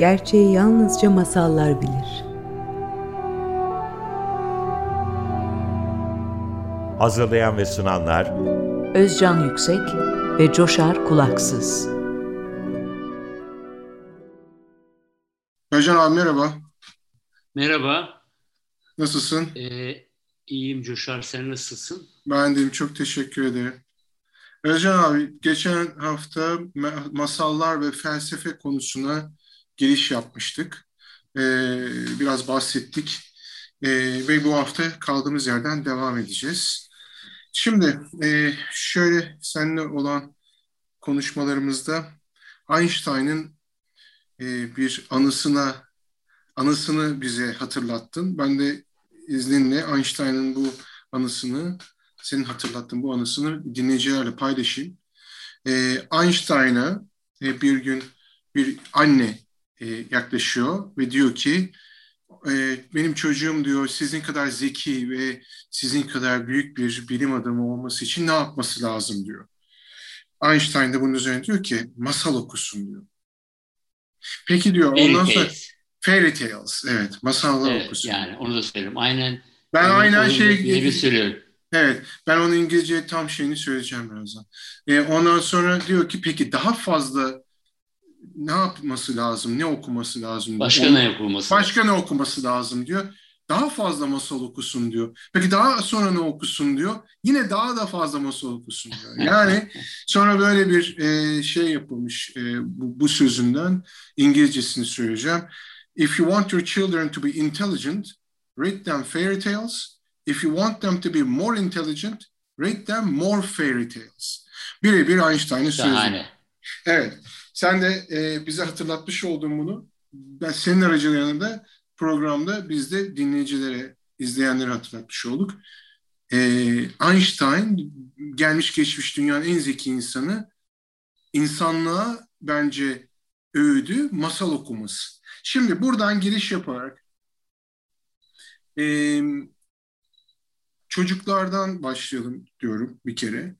Gerçeği yalnızca masallar bilir. Hazırlayan ve sunanlar Özcan Yüksek ve Coşar Kulaksız. Özcan abi merhaba. Merhaba. Nasılsın? Ee, iyiyim Coşar. Sen nasılsın? Ben deyim. Çok teşekkür ederim. Özcan abi geçen hafta masallar ve felsefe konusuna giriş yapmıştık. Ee, biraz bahsettik. Ee, ve bu hafta kaldığımız yerden devam edeceğiz. Şimdi e, şöyle seninle olan konuşmalarımızda Einstein'ın e, bir anısına anısını bize hatırlattın. Ben de izninle Einstein'ın bu anısını senin hatırlattığın bu anısını dinleyicilerle paylaşayım. E, Einstein'a e, bir gün bir anne e, yaklaşıyor ve diyor ki e, benim çocuğum diyor sizin kadar zeki ve sizin kadar büyük bir bilim adamı olması için ne yapması lazım diyor. Einstein de bunun üzerine diyor ki masal okusun diyor. Peki diyor Fairy ondan sonra tales. fairy tales evet masallar Evet, okusun. yani onu da söyleyeyim. Aynen. Ben onu- aynen şey gibi söylüyorum. Evet, ben onun İngilizce tam şeyini söyleyeceğim birazdan. E, ondan sonra diyor ki peki daha fazla ne yapması lazım, ne okuması lazım? diyor. Başka Onu- ne yapılması? Başka ne okuması lazım diyor. Daha fazla masal okusun diyor. Peki daha sonra ne okusun diyor. Yine daha da fazla masal okusun diyor. Yani sonra böyle bir e, şey yapılmış e, bu, bu sözünden İngilizcesini söyleyeceğim. If you want your children to be intelligent, read them fairy tales. If you want them to be more intelligent, read them more fairy tales. Birebir Einstein'ın sözü. Evet. Sen de e, bize hatırlatmış oldun bunu. Ben senin aracılığıyla da programda biz de dinleyicilere, izleyenlere hatırlatmış olduk. E, Einstein gelmiş geçmiş dünyanın en zeki insanı insanlığa bence öğüdü masal okuması. Şimdi buradan giriş yaparak e, çocuklardan başlayalım diyorum bir kere.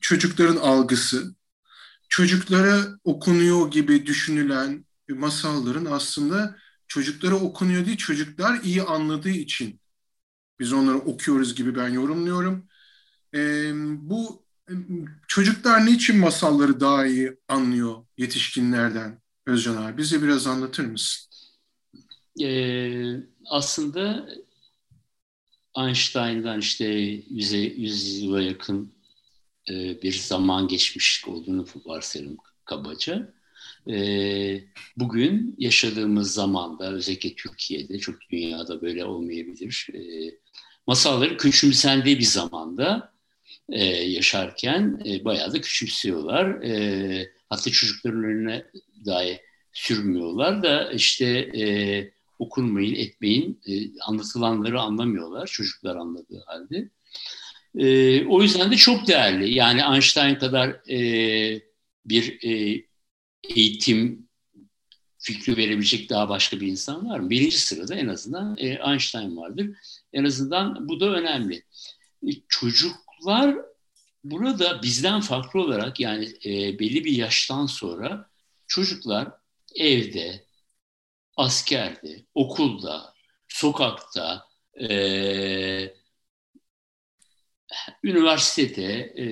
Çocukların algısı, çocuklara okunuyor gibi düşünülen masalların aslında çocuklara okunuyor değil, çocuklar iyi anladığı için biz onları okuyoruz gibi ben yorumluyorum. Ee, bu çocuklar niçin masalları daha iyi anlıyor yetişkinlerden Özcan abi? Bize biraz anlatır mısın? Ee, aslında Einstein'dan işte 100, 100 yıla yakın e, bir zaman geçmiş olduğunu varsayalım kabaca. E, bugün yaşadığımız zamanda özellikle Türkiye'de çok dünyada böyle olmayabilir. E, masalları küçümsendiği bir zamanda yaşarken e, bayağı da küçümsüyorlar. Hatta çocukların önüne dahi sürmüyorlar da işte e, okunmayın, etmeyin, anlatılanları anlamıyorlar çocuklar anladığı halde. E, o yüzden de çok değerli. Yani Einstein kadar e, bir e, eğitim fikri verebilecek daha başka bir insan var mı? Birinci sırada en azından e, Einstein vardır. En azından bu da önemli. E, çocuklar burada bizden farklı olarak yani e, belli bir yaştan sonra çocuklar evde, askerde, okulda, sokakta, e, üniversitede e,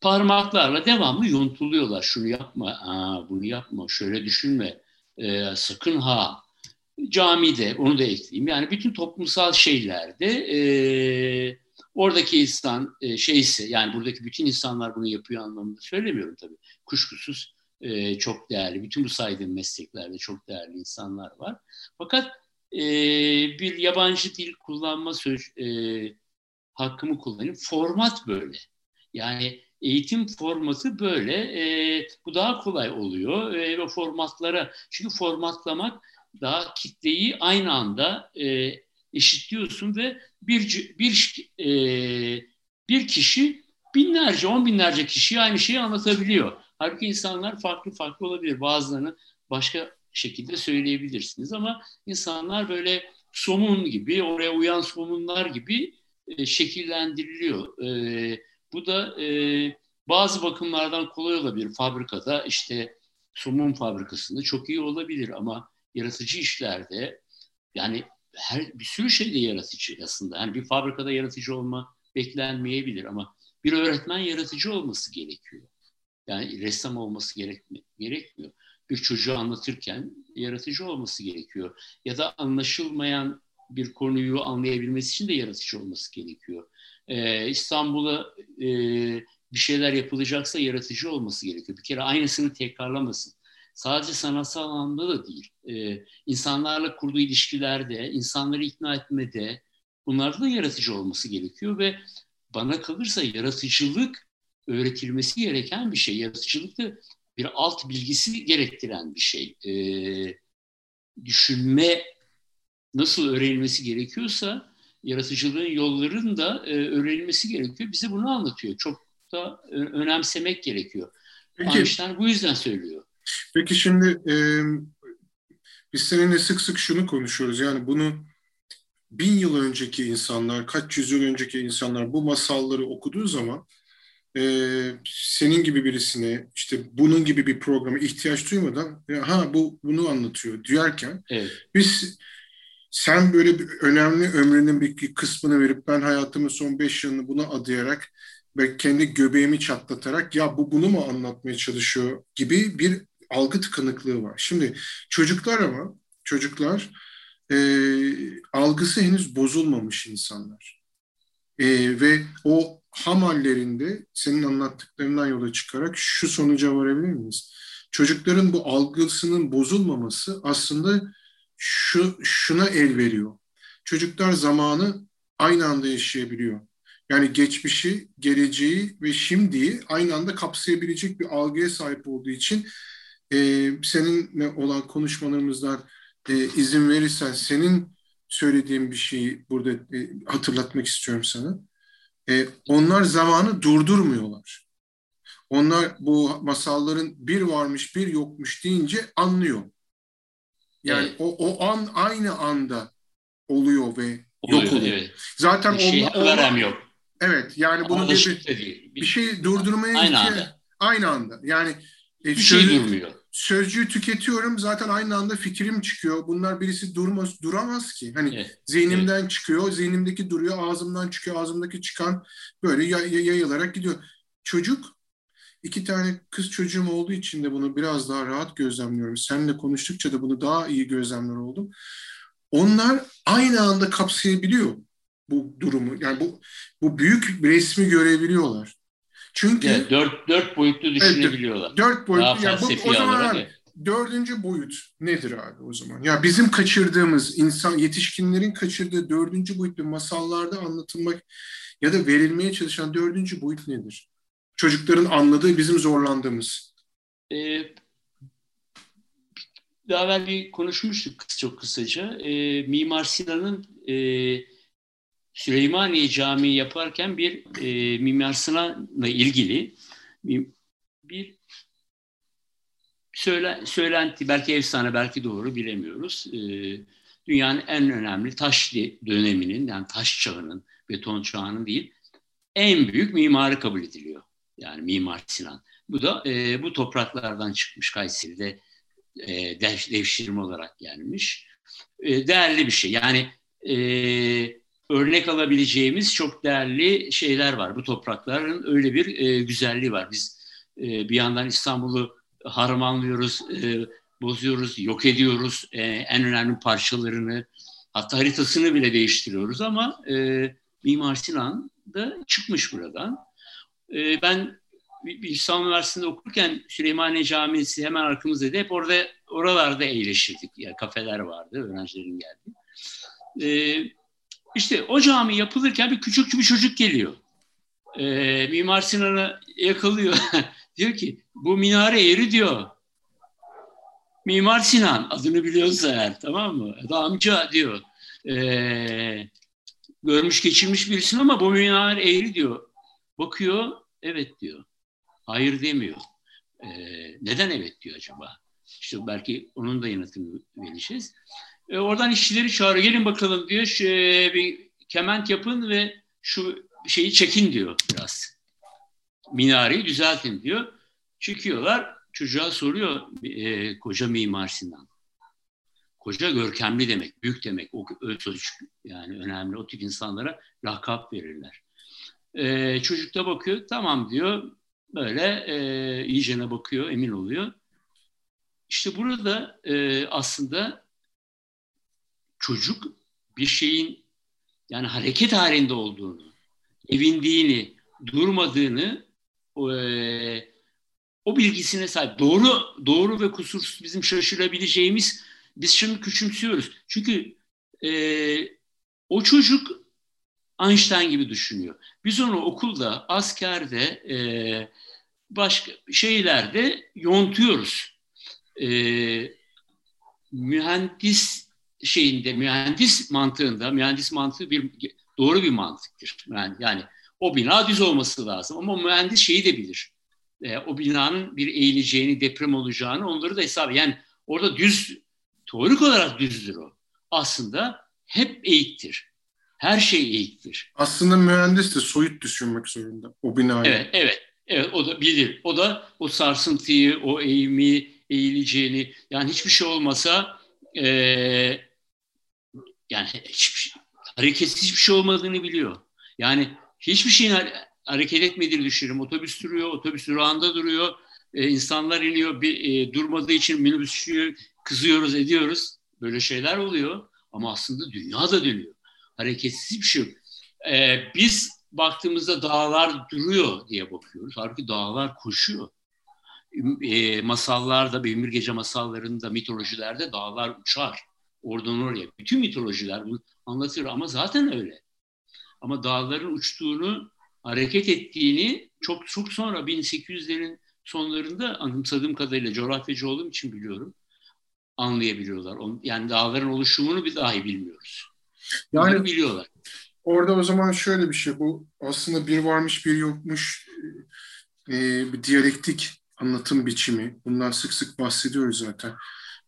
parmaklarla devamlı yontuluyorlar. Şunu yapma, aa, bunu yapma, şöyle düşünme, e, sakın ha. Camide, onu da ekleyeyim. Yani bütün toplumsal şeylerde e, oradaki insan e, şeyse, yani buradaki bütün insanlar bunu yapıyor anlamında söylemiyorum tabii. Kuşkusuz e, çok değerli, bütün bu saydığım mesleklerde çok değerli insanlar var. Fakat e, bir yabancı dil kullanma söz, e, hakkımı kullanayım. Format böyle. Yani eğitim formatı böyle. E, bu daha kolay oluyor. E, ve formatlara, çünkü formatlamak daha kitleyi aynı anda e, eşitliyorsun ve bir bir e, bir kişi binlerce, on binlerce kişiye aynı şeyi anlatabiliyor. Halbuki insanlar farklı farklı olabilir. Bazılarını başka şekilde söyleyebilirsiniz ama insanlar böyle somun gibi, oraya uyan somunlar gibi e, şekillendiriliyor. E, bu da e, bazı bakımlardan kolay olabilir. Fabrikada işte somun fabrikasında çok iyi olabilir ama yaratıcı işlerde yani her bir sürü şeyde yaratıcı aslında. Yani bir fabrikada yaratıcı olma beklenmeyebilir ama bir öğretmen yaratıcı olması gerekiyor. Yani ressam olması gerekmi gerekmiyor. Bir çocuğu anlatırken yaratıcı olması gerekiyor. Ya da anlaşılmayan bir konuyu anlayabilmesi için de yaratıcı olması gerekiyor. Ee, İstanbul'a e, bir şeyler yapılacaksa yaratıcı olması gerekiyor. Bir kere aynısını tekrarlamasın. Sadece sanatsal anlamda da değil. Ee, insanlarla kurduğu ilişkilerde, insanları ikna etmede bunlarda da yaratıcı olması gerekiyor ve bana kalırsa yaratıcılık öğretilmesi gereken bir şey. Yaratıcılık da bir alt bilgisi gerektiren bir şey. Ee, düşünme nasıl öğrenilmesi gerekiyorsa yaratıcılığın yollarının da e, öğrenilmesi gerekiyor. Bize bunu anlatıyor. Çok da e, önemsemek gerekiyor. Peki, Einstein bu yüzden söylüyor. Peki şimdi e, biz seninle sık sık şunu konuşuyoruz. Yani bunu bin yıl önceki insanlar, kaç yüzyıl önceki insanlar bu masalları okuduğu zaman e, senin gibi birisine işte bunun gibi bir programa ihtiyaç duymadan ha bu bunu anlatıyor diyorken evet. biz sen böyle bir önemli ömrünün bir kısmını verip ben hayatımın son beş yılını buna adayarak ve kendi göbeğimi çatlatarak ya bu bunu mu anlatmaya çalışıyor gibi bir algı tıkanıklığı var. Şimdi çocuklar ama çocuklar e, algısı henüz bozulmamış insanlar. E, ve o ham hallerinde senin anlattıklarından yola çıkarak şu sonuca varabilir miyiz? Çocukların bu algısının bozulmaması aslında şu şuna el veriyor. Çocuklar zamanı aynı anda yaşayabiliyor. Yani geçmişi, geleceği ve şimdiyi aynı anda kapsayabilecek bir algıya sahip olduğu için e, seninle olan konuşmalarımızdan e, izin verirsen senin söylediğin bir şeyi burada e, hatırlatmak istiyorum sana. E, onlar zamanı durdurmuyorlar. Onlar bu masalların bir varmış bir yokmuş deyince anlıyor. Yani evet. o, o an aynı anda oluyor ve oluyor, yok oluyor. Evet. Zaten bir şey olma, yok. Evet yani bunu bir, bir, bir şey durdurmaya aynı anda. aynı anda. Yani e, bir şey durmuyor. Sözcüğü tüketiyorum zaten aynı anda fikrim çıkıyor. Bunlar birisi durmaz duramaz ki. Hani evet. zihnimden evet. çıkıyor, zihnimdeki duruyor, ağzımdan çıkıyor, ağzımdaki çıkan böyle yay, yayılarak gidiyor. Çocuk iki tane kız çocuğum olduğu için de bunu biraz daha rahat gözlemliyorum. Seninle konuştukça da bunu daha iyi gözlemler oldum. Onlar aynı anda kapsayabiliyor bu durumu. Yani bu bu büyük resmi görebiliyorlar. Çünkü evet, dört, dört boyutlu düşünebiliyorlar. Evet, dört boyutlu. Yani bu, o zaman abi, dördüncü boyut nedir abi o zaman? Ya bizim kaçırdığımız insan yetişkinlerin kaçırdığı dördüncü boyutlu masallarda anlatılmak ya da verilmeye çalışan dördüncü boyut nedir? Çocukların anladığı bizim zorlandığımız. Ee, daha evvel bir konuşmuştuk çok kısaca. Ee, Mimar Sinan'ın e, Süleymaniye Camii yaparken bir e, Mimar Sinan'la ilgili bir söyle, söylenti, belki efsane, belki doğru bilemiyoruz. E, dünyanın en önemli taş döneminin, yani taş çağının, beton çağının değil, en büyük mimarı kabul ediliyor. Yani Mimar Sinan. Bu da e, bu topraklardan çıkmış Kayseri'de e, dev, devşirme olarak gelmiş. E, değerli bir şey. Yani e, örnek alabileceğimiz çok değerli şeyler var. Bu toprakların öyle bir e, güzelliği var. Biz e, bir yandan İstanbul'u harmanlıyoruz, e, bozuyoruz, yok ediyoruz. E, en önemli parçalarını, hatta haritasını bile değiştiriyoruz ama e, Mimar Sinan da çıkmış buradan. E, ben İstanbul Üniversitesi'nde okurken Süleymaniye Camisi hemen arkamızdaydı. Hep orada oralarda eğleşirdik. Yani kafeler vardı, öğrencilerin geldiği. E, işte o cami yapılırken bir küçük bir çocuk geliyor. Ee, Mimar Sinan'ı yakalıyor. diyor ki bu minare yeri diyor. Mimar Sinan adını biliyorsa eğer tamam mı? Ya amca diyor. Ee, görmüş geçirmiş birisin ama bu minare eğri diyor. Bakıyor evet diyor. Hayır demiyor. Ee, neden evet diyor acaba? İşte belki onun da yanıtını vereceğiz. E, oradan işçileri çağırıyor. Gelin bakalım diyor. Şu, e, bir kement yapın ve şu şeyi çekin diyor biraz. Minareyi düzeltin diyor. Çekiyorlar. çocuğa soruyor e, koca Mimar Sinan. Koca görkemli demek, büyük demek. O sözcük yani önemli. O tip insanlara lakap verirler. E, çocuk da bakıyor, tamam diyor. Böyle e, iyicene bakıyor, emin oluyor. İşte burada e, aslında çocuk bir şeyin yani hareket halinde olduğunu, evindiğini, durmadığını e, o bilgisine sahip. Doğru doğru ve kusursuz bizim şaşırabileceğimiz biz şimdi küçümsüyoruz. Çünkü e, o çocuk Einstein gibi düşünüyor. Biz onu okulda, askerde, e, başka şeylerde yontuyoruz. E, mühendis şeyinde, mühendis mantığında, mühendis mantığı bir doğru bir mantıktır. Yani, yani o bina düz olması lazım ama mühendis şeyi de bilir. E, o binanın bir eğileceğini, deprem olacağını onları da hesap. Yani orada düz, teorik olarak düzdür o. Aslında hep eğiktir. Her şey eğiktir. Aslında mühendis de soyut düşünmek zorunda o binayı. Evet, evet. Evet, o da bilir. O da o sarsıntıyı, o eğimi, eğileceğini, yani hiçbir şey olmasa e, yani hiçbir şey, hareketsiz hiçbir şey olmadığını biliyor. Yani hiçbir şeyin hareket etmediğini düşünüyorum. Otobüs duruyor, otobüs durağında duruyor. E, insanlar iniyor, bir, e, durmadığı için minibüsçüyü kızıyoruz, ediyoruz. Böyle şeyler oluyor. Ama aslında dünya da dönüyor. Hareketsiz bir şey yok. E, biz baktığımızda dağlar duruyor diye bakıyoruz. Halbuki dağlar koşuyor. E, masallarda, Beymir Gece masallarında, mitolojilerde dağlar uçar. Oradan oraya. Bütün mitolojiler bunu anlatır ama zaten öyle. Ama dağların uçtuğunu hareket ettiğini çok çok sonra 1800'lerin sonlarında anımsadığım kadarıyla coğrafyacı olduğum için biliyorum anlayabiliyorlar. Yani dağların oluşumunu bir dahi bilmiyoruz. Yani Bunları biliyorlar. Orada o zaman şöyle bir şey bu aslında bir varmış bir yokmuş e, bir diyalektik anlatım biçimi. Bundan sık sık bahsediyoruz zaten.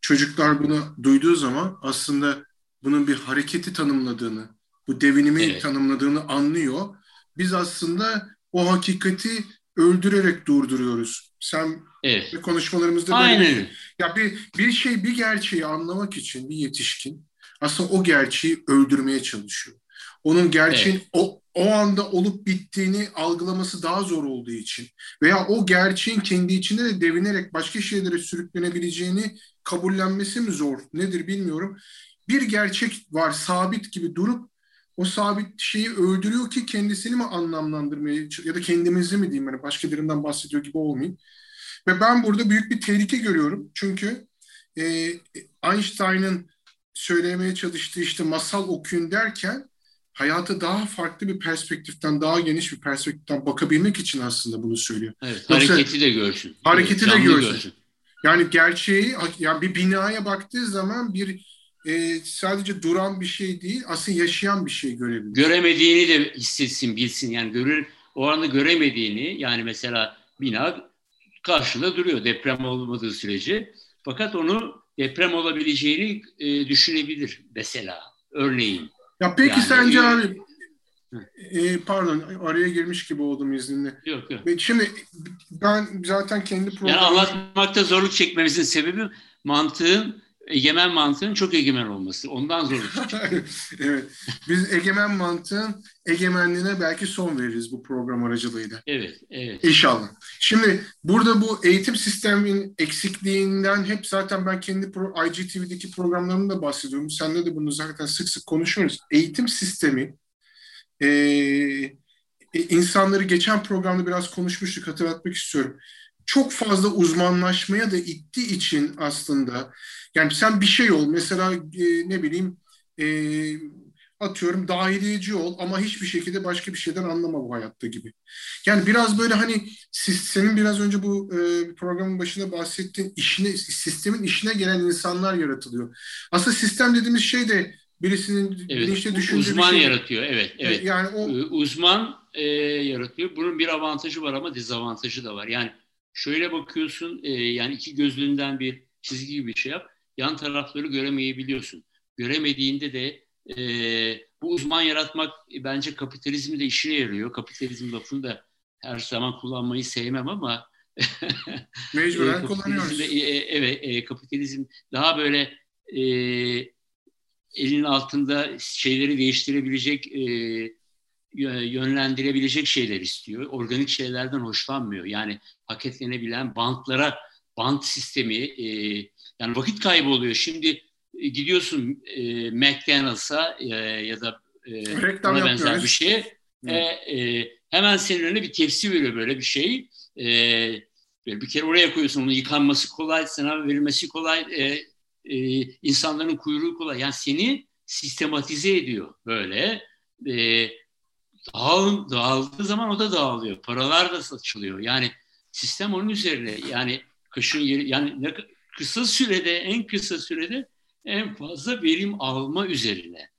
Çocuklar bunu duyduğu zaman aslında bunun bir hareketi tanımladığını, bu devinimi evet. tanımladığını anlıyor biz aslında o hakikati öldürerek durduruyoruz. Sen evet. konuşmalarımızda Aynen. böyle ya bir bir şey bir gerçeği anlamak için bir yetişkin aslında o gerçeği öldürmeye çalışıyor. Onun gerçeğin evet. o o anda olup bittiğini algılaması daha zor olduğu için veya o gerçeğin kendi içinde de devinerek başka şeylere sürüklenebileceğini kabullenmesi mi zor nedir bilmiyorum. Bir gerçek var sabit gibi durup o sabit şeyi öldürüyor ki kendisini mi anlamlandırmaya ya da kendimizi mi diyeyim yani başka birinden bahsediyor gibi olmayayım. Ve ben burada büyük bir tehlike görüyorum. Çünkü e, Einstein'ın söylemeye çalıştığı işte masal okuyun derken hayata daha farklı bir perspektiften, daha geniş bir perspektiften bakabilmek için aslında bunu söylüyor. Evet, Yoksa, hareketi de görsün. Hareketi evet, de görsün. görsün. Yani gerçeği, yani bir binaya baktığı zaman bir e, sadece duran bir şey değil, aslında yaşayan bir şey görebilir. Göremediğini de hissetsin, bilsin. Yani görür, o anda göremediğini, yani mesela bina karşında duruyor deprem olmadığı sürece. Fakat onu deprem olabileceğini e, düşünebilir mesela, örneğin. Ya peki yani, sence abi, e, pardon araya girmiş gibi oldum izninle. Yok yok. Şimdi ben zaten kendi programım... Yani anlatmakta zorluk çekmemizin sebebi mantığın egemen mantığın çok egemen olması. Ondan zor evet. Biz egemen mantığın egemenliğine belki son veririz bu program aracılığıyla. Evet, evet. İnşallah. Şimdi burada bu eğitim sistemin eksikliğinden hep zaten ben kendi pro, IGTV'deki programlarımda bahsediyorum. Senle de bunu zaten sık sık konuşuyoruz. Eğitim sistemi e, insanları geçen programda biraz konuşmuştuk hatırlatmak istiyorum çok fazla uzmanlaşmaya da ittiği için aslında yani sen bir şey ol mesela e, ne bileyim e, atıyorum dahiliyeci ol ama hiçbir şekilde başka bir şeyden anlama bu hayatta gibi. Yani biraz böyle hani siz, senin biraz önce bu e, programın başında bahsettiğin işine, sistemin işine gelen insanlar yaratılıyor. Aslında sistem dediğimiz şey de birisinin evet, bilinçli düşündüğü uzman bir şey. yaratıyor evet e, evet. Yani o uzman e, yaratıyor. Bunun bir avantajı var ama dezavantajı da var. Yani şöyle bakıyorsun e, yani iki gözlüğünden bir çizgi gibi bir şey yap. Yan tarafları göremeyebiliyorsun. Göremediğinde de e, bu uzman yaratmak e, bence kapitalizmde işine yarıyor. Kapitalizm lafını da her zaman kullanmayı sevmem ama Mecburen e, kullanıyoruz. E, e, evet, e, kapitalizm daha böyle e, elin altında şeyleri değiştirebilecek, e, yönlendirebilecek şeyler istiyor. Organik şeylerden hoşlanmıyor. Yani paketlenebilen bantlara, bant sistemi, e, yani vakit kaybı oluyor. Şimdi e, gidiyorsun e, McDonald's'a e, ya da e, Reklam buna benzer bir şeye. E, e, hemen senin önüne bir tepsi veriyor böyle bir şey. E, bir kere oraya koyuyorsun onu yıkanması kolay, sana verilmesi kolay, e, e, insanların kuyruğu kolay. Yani seni sistematize ediyor böyle. E, dağıl, dağıldığı zaman o da dağılıyor. Paralar da saçılıyor. Yani sistem onun üzerine yani kışın yeri yani ne, kısa sürede en kısa sürede en fazla verim alma üzerine.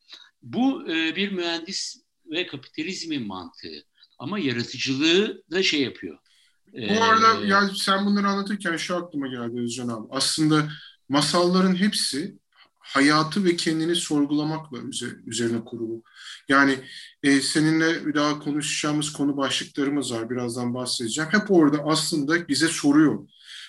Bu e, bir mühendis ve kapitalizmin mantığı. Ama yaratıcılığı da şey yapıyor. Bu arada ya sen bunları anlatırken şu aklıma geldi Özcan abi. Aslında masalların hepsi hayatı ve kendini sorgulamakla üzerine kurulu. Yani e, seninle bir daha konuşacağımız konu başlıklarımız var. Birazdan bahsedeceğim. Hep orada aslında bize soruyor.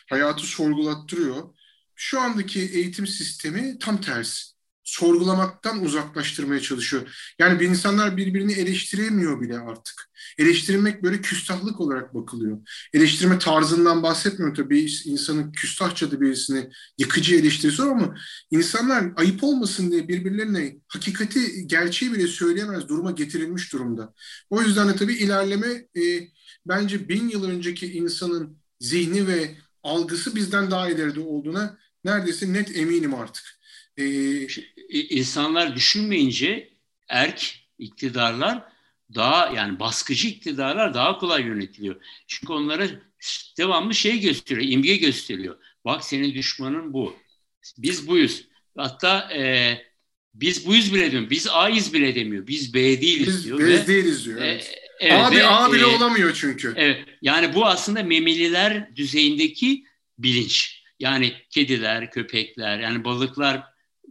Hayatı sorgulattırıyor. Şu andaki eğitim sistemi tam tersi sorgulamaktan uzaklaştırmaya çalışıyor. Yani bir insanlar birbirini eleştiremiyor bile artık. Eleştirmek böyle küstahlık olarak bakılıyor. Eleştirme tarzından bahsetmiyorum tabii insanın küstahça da birisini yıkıcı eleştirisi ama insanlar ayıp olmasın diye birbirlerine hakikati, gerçeği bile söyleyemez duruma getirilmiş durumda. O yüzden de tabii ilerleme e, bence bin yıl önceki insanın zihni ve algısı bizden daha ileride olduğuna neredeyse net eminim artık. Ee, insanlar düşünmeyince erk iktidarlar daha yani baskıcı iktidarlar daha kolay yönetiliyor. Çünkü onlara devamlı şey gösteriyor, imge gösteriyor. Bak senin düşmanın bu. Biz buyuz. Hatta e, biz buyuz bile demiyor. Biz A'yız bile demiyor. Biz B değiliz biz, diyor. Biz ve, değiliz diyor. Evet. E, evet, A, ve, A bile e, olamıyor çünkü. Evet. Yani bu aslında memeliler düzeyindeki bilinç. Yani kediler, köpekler, yani balıklar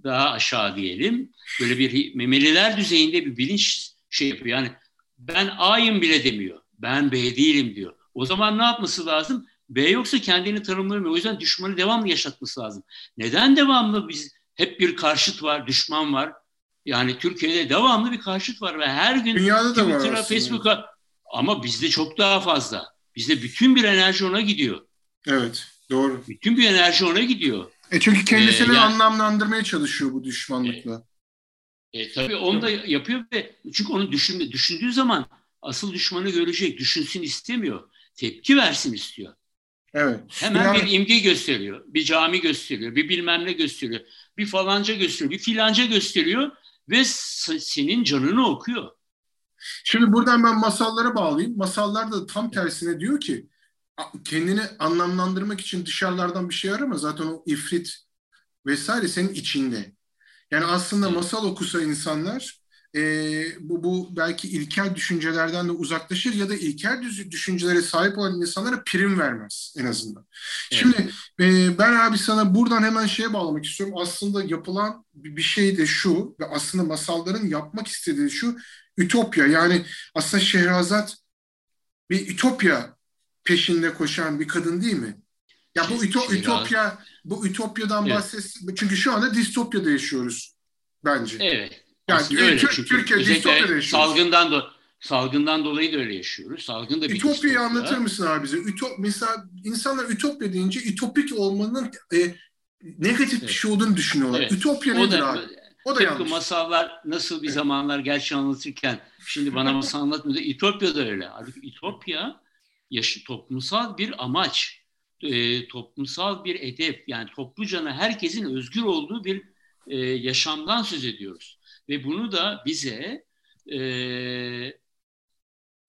daha aşağı diyelim. Böyle bir memeliler düzeyinde bir bilinç şey yapıyor. Yani ben A'yım bile demiyor. Ben B değilim diyor. O zaman ne yapması lazım? B yoksa kendini tanımlamıyor. O yüzden düşmanı devamlı yaşatması lazım. Neden devamlı biz hep bir karşıt var, düşman var? Yani Türkiye'de devamlı bir karşıt var ve her gün Dünyada da Twitter'a, Facebook'a ama bizde çok daha fazla. Bizde bütün bir enerji ona gidiyor. Evet, doğru. Bütün bir enerji ona gidiyor. E çünkü kendisini ee, yani, anlamlandırmaya çalışıyor bu düşmanlıkla. E, e, tabii onu da yapıyor ve çünkü onu düşün, düşündüğü zaman asıl düşmanı görecek, düşünsün istemiyor. Tepki versin istiyor. Evet. Hemen yani, bir imge gösteriyor, bir cami gösteriyor, bir bilmem ne gösteriyor, bir falanca gösteriyor, bir filanca gösteriyor ve senin canını okuyor. Şimdi buradan ben masallara bağlayayım. Masallar da tam tersine diyor ki kendini anlamlandırmak için dışarılardan bir şey arama. Zaten o ifrit vesaire senin içinde. Yani aslında masal okusa insanlar e, bu, bu belki ilkel düşüncelerden de uzaklaşır ya da ilkel düşüncelere sahip olan insanlara prim vermez en azından. Evet. Şimdi e, ben abi sana buradan hemen şeye bağlamak istiyorum. Aslında yapılan bir şey de şu ve aslında masalların yapmak istediği şu ütopya. Yani aslında Şehrazat bir ütopya peşinde koşan bir kadın değil mi? Ya bu üto, ütopya bu ütopyadan evet. bahsetsin. Çünkü şu anda distopyada yaşıyoruz bence. Evet. Yani Aslında öyle. Çünkü Türkiye distopyada yaşıyoruz. Salgından do salgından dolayı da öyle yaşıyoruz. Salgın da bir Ütopyayı anlatır mısın abi bize? Ütop mesela insanlar ütopya deyince ütopik olmanın e, negatif evet. bir şey olduğunu düşünüyorlar. Evet. Ütopya nedir da, abi? O da tıpkı yanlış. masallar nasıl bir zamanlar gerçi anlatırken şimdi bana masal anlatmıyor da İtopya da öyle. Halbuki İtopya yaşı, toplumsal bir amaç, e, toplumsal bir edep yani toplucana herkesin özgür olduğu bir e, yaşamdan söz ediyoruz. Ve bunu da bize e,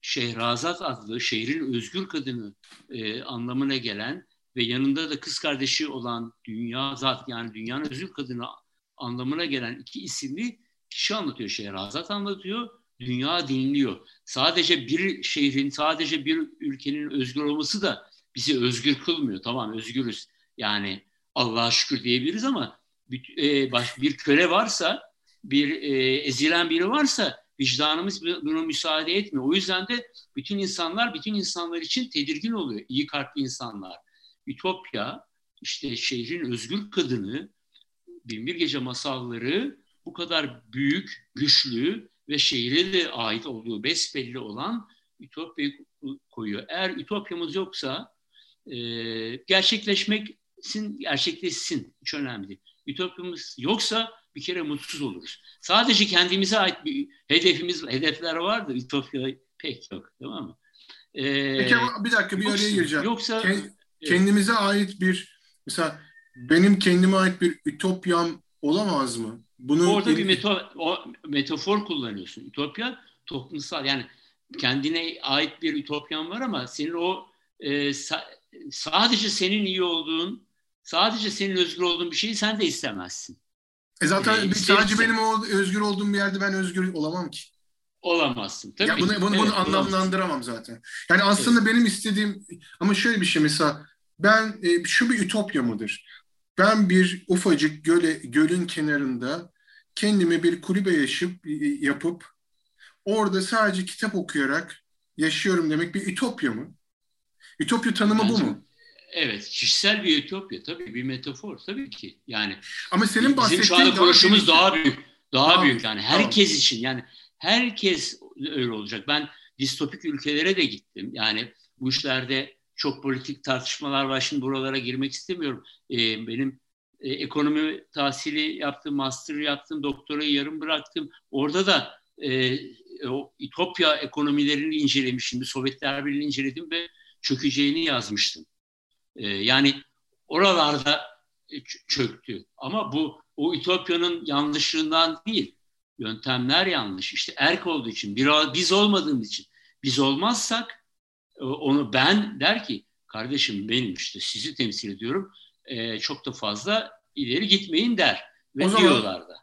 Şehrazat adlı şehrin özgür kadını e, anlamına gelen ve yanında da kız kardeşi olan Dünya Zat yani dünyanın özgür kadını anlamına gelen iki isimli kişi anlatıyor. Şehrazat anlatıyor dünya dinliyor. Sadece bir şehrin, sadece bir ülkenin özgür olması da bizi özgür kılmıyor. Tamam özgürüz. Yani Allah'a şükür diyebiliriz ama bir, e, bir köle varsa, bir e, ezilen biri varsa vicdanımız buna müsaade etmiyor. O yüzden de bütün insanlar bütün insanlar için tedirgin oluyor. İyi kalpli insanlar. Ütopya, işte şehrin özgür kadını, Binbir Gece masalları bu kadar büyük, güçlü ve şehre de ait olduğu besbelli olan Ütopya'yı koyuyor. Eğer Ütopyamız yoksa e, gerçekleşmeksin, gerçekleşsin. Hiç önemli değil. Ütopyamız yoksa bir kere mutsuz oluruz. Sadece kendimize ait bir hedefimiz, hedefler vardır. Ütopya pek yok. Tamam mı? Ee, Peki ama bir dakika bir yoksa, araya gireceğim. Yoksa Kend, kendimize ait bir mesela benim kendime ait bir ütopyam olamaz mı? Bunu Orada bir meto, o, metafor kullanıyorsun. Ütopya toplumsal yani kendine ait bir ütopyan var ama senin o e, sa, sadece senin iyi olduğun, sadece senin özgür olduğun bir şeyi sen de istemezsin. E zaten e, sadece benim o, özgür olduğum bir yerde ben özgür olamam ki. Olamazsın. Tabii. Ya bunu bunu, evet, bunu anlamlandıramam zaten. Yani aslında evet. benim istediğim ama şöyle bir şey mesela ben e, şu bir ütopya mıdır? Ben bir ufacık göle, gölün kenarında kendime bir kulübe yaşıp yapıp orada sadece kitap okuyarak yaşıyorum demek bir ütopya mı? Ütopya tanımı Bence, bu mu? Evet, kişisel bir ütopya tabii bir metafor tabii ki. Yani ama senin bahsettiğin bizim şu anda konuşumuz daha, daha büyük. Daha tamam, büyük yani herkes tamam. için yani herkes öyle olacak. Ben distopik ülkelere de gittim. Yani bu işlerde çok politik tartışmalar var. Şimdi buralara girmek istemiyorum. Ee, benim e, ekonomi tahsili yaptım, master yaptım, doktorayı yarım bıraktım. Orada da e, o İtopya ekonomilerini incelemişim. Sovyetler Birliği'ni inceledim ve çökeceğini yazmıştım. E, yani oralarda çöktü. Ama bu o İtopya'nın yanlışlığından değil. Yöntemler yanlış. İşte erk olduğu için, bir, biz olmadığımız için. Biz olmazsak e, onu ben der ki kardeşim benim işte sizi temsil ediyorum. E, çok da fazla ileri gitmeyin der. Ve o zaman, diyorlar da.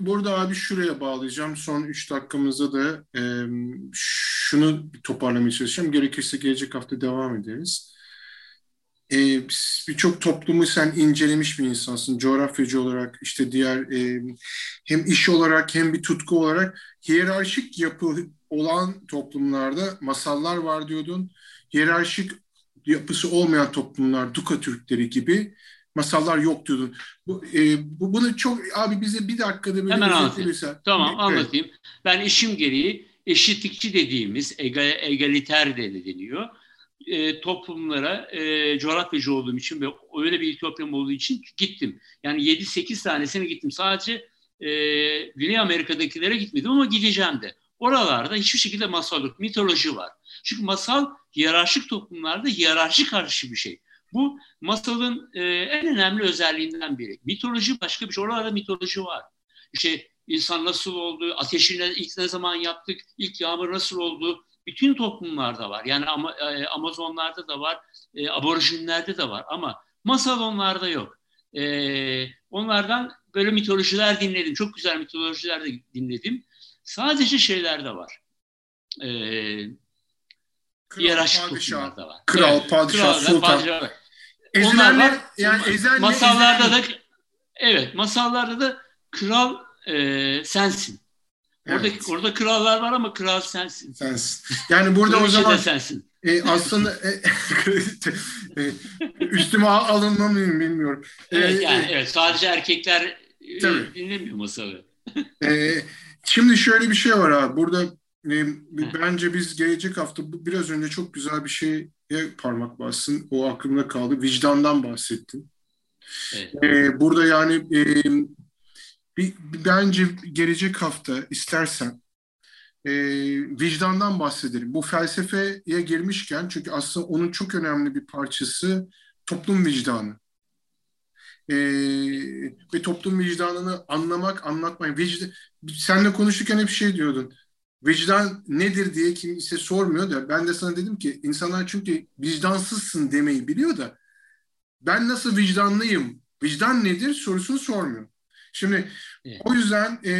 Burada abi şuraya bağlayacağım. Son üç dakikamızda da e, şunu toparlamaya çalışacağım. Gerekirse gelecek hafta devam ederiz. E, Birçok toplumu sen incelemiş bir insansın. Coğrafyacı olarak, işte diğer e, hem iş olarak hem bir tutku olarak hiyerarşik yapı olan toplumlarda masallar var diyordun. Hiyerarşik yapısı olmayan toplumlar, Duka Türkleri gibi masallar yok diyordun. Bu, e, bu bunu çok abi bize bir dakikada böyle Hemen anlatayım. Tamam evet. anlatayım. Ben işim gereği eşitlikçi dediğimiz egal, egaliter de deniyor. E, toplumlara e, coğrafyacı olduğum için ve öyle bir ütopyam olduğu için gittim. Yani 7-8 tanesine gittim. Sadece e, Güney Amerika'dakilere gitmedim ama gideceğim de. Oralarda hiçbir şekilde masal yok. Mitoloji var. Çünkü masal hiyerarşik toplumlarda hiyerarşi karşı bir şey. Bu masalın e, en önemli özelliğinden biri. Mitoloji başka bir şey. Oralarda mitoloji var. İşte insan nasıl oldu, ateşi ilk ne zaman yaptık, ilk yağmur nasıl oldu, bütün toplumlarda var. Yani e, Amazonlarda da var, e, aborjinlerde de var ama masal onlarda yok. E, onlardan böyle mitolojiler dinledim. Çok güzel mitolojiler de dinledim. Sadece şeyler de var. E, Kral, padişah, da var. Kral, evet, padişah, kral, sultan. Padişah. Onlar var. Yani ezel masallarda da evet, masallarda da kral e, sensin. Orada evet. orada krallar var ama kral sensin. Sensin. Yani burada o zaman sensin. E, aslında e, e, üstüme alınma mıyım bilmiyorum. Evet, e, yani, e, evet sadece erkekler e, tabii. dinlemiyor masalı. e, şimdi şöyle bir şey var abi. Burada e, bence biz gelecek hafta biraz önce çok güzel bir şeye parmak bassın. O aklımda kaldı. Vicdandan bahsettin. Evet. E, burada yani e, bir, bence gelecek hafta istersen e, vicdandan bahsedelim. Bu felsefeye girmişken çünkü aslında onun çok önemli bir parçası toplum vicdanı. E, ve toplum vicdanını anlamak, anlatmak. Vicdan, senle konuşurken hep şey diyordun. Vicdan nedir diye kimse sormuyor da ben de sana dedim ki insanlar çünkü vicdansızsın demeyi biliyor da ben nasıl vicdanlıyım, vicdan nedir sorusunu sormuyor. Şimdi evet. o yüzden e,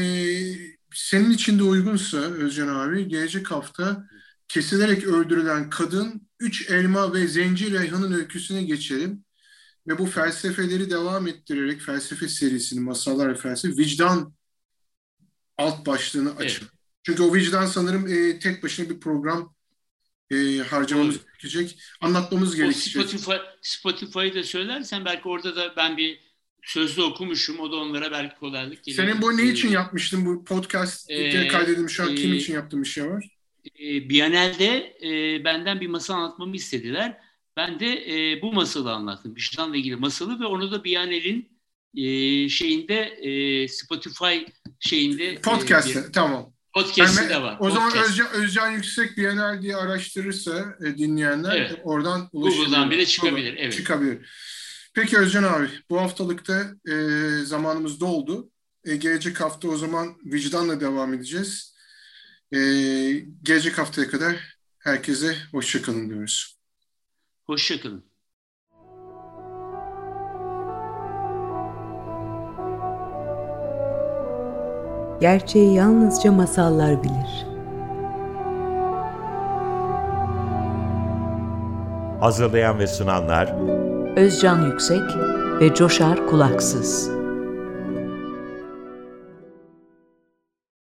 senin için de uygunsa Özcan abi gelecek hafta kesilerek öldürülen kadın üç elma ve zenci reyhanın öyküsüne geçelim. Ve bu felsefeleri devam ettirerek felsefe serisini, masallar ve felsefe, vicdan alt başlığını açın. Evet. Çünkü o vicdan sanırım e, tek başına bir program e, harcamamız Doğru. gerekecek. Anlatmamız O gerekecek. Spotify, Spotify'ı da söylersen belki orada da ben bir sözlü okumuşum. O da onlara belki kolaylık gelir. Senin bu ne için yapmıştın bu podcast Ee, kaydedilmiş şu an kim e, için yaptığın bir şey var? e, Biyanel'de e, benden bir masal anlatmamı istediler. Ben de e, bu masalı anlattım. Vicdanla ilgili masalı ve onu da Biyanel'in e, şeyinde e, Spotify şeyinde e, Podcast'te bir- tamam. podcast'i Yani de var. O zaman Podcast. Özcan, Özcan Yüksek Bienal diye araştırırsa e, dinleyenler Evet. oradan ulaşabilir. Google'dan bile çıkabilir, evet. Çıkabilir. Peki Özcan abi bu haftalıkta e, zamanımız doldu. E, gelecek hafta o zaman vicdanla devam edeceğiz. E, gelecek haftaya kadar herkese hoşçakalın diyoruz. Hoşçakalın. Gerçeği yalnızca masallar bilir. Hazırlayan ve sunanlar Özcan Yüksek ve Coşar Kulaksız.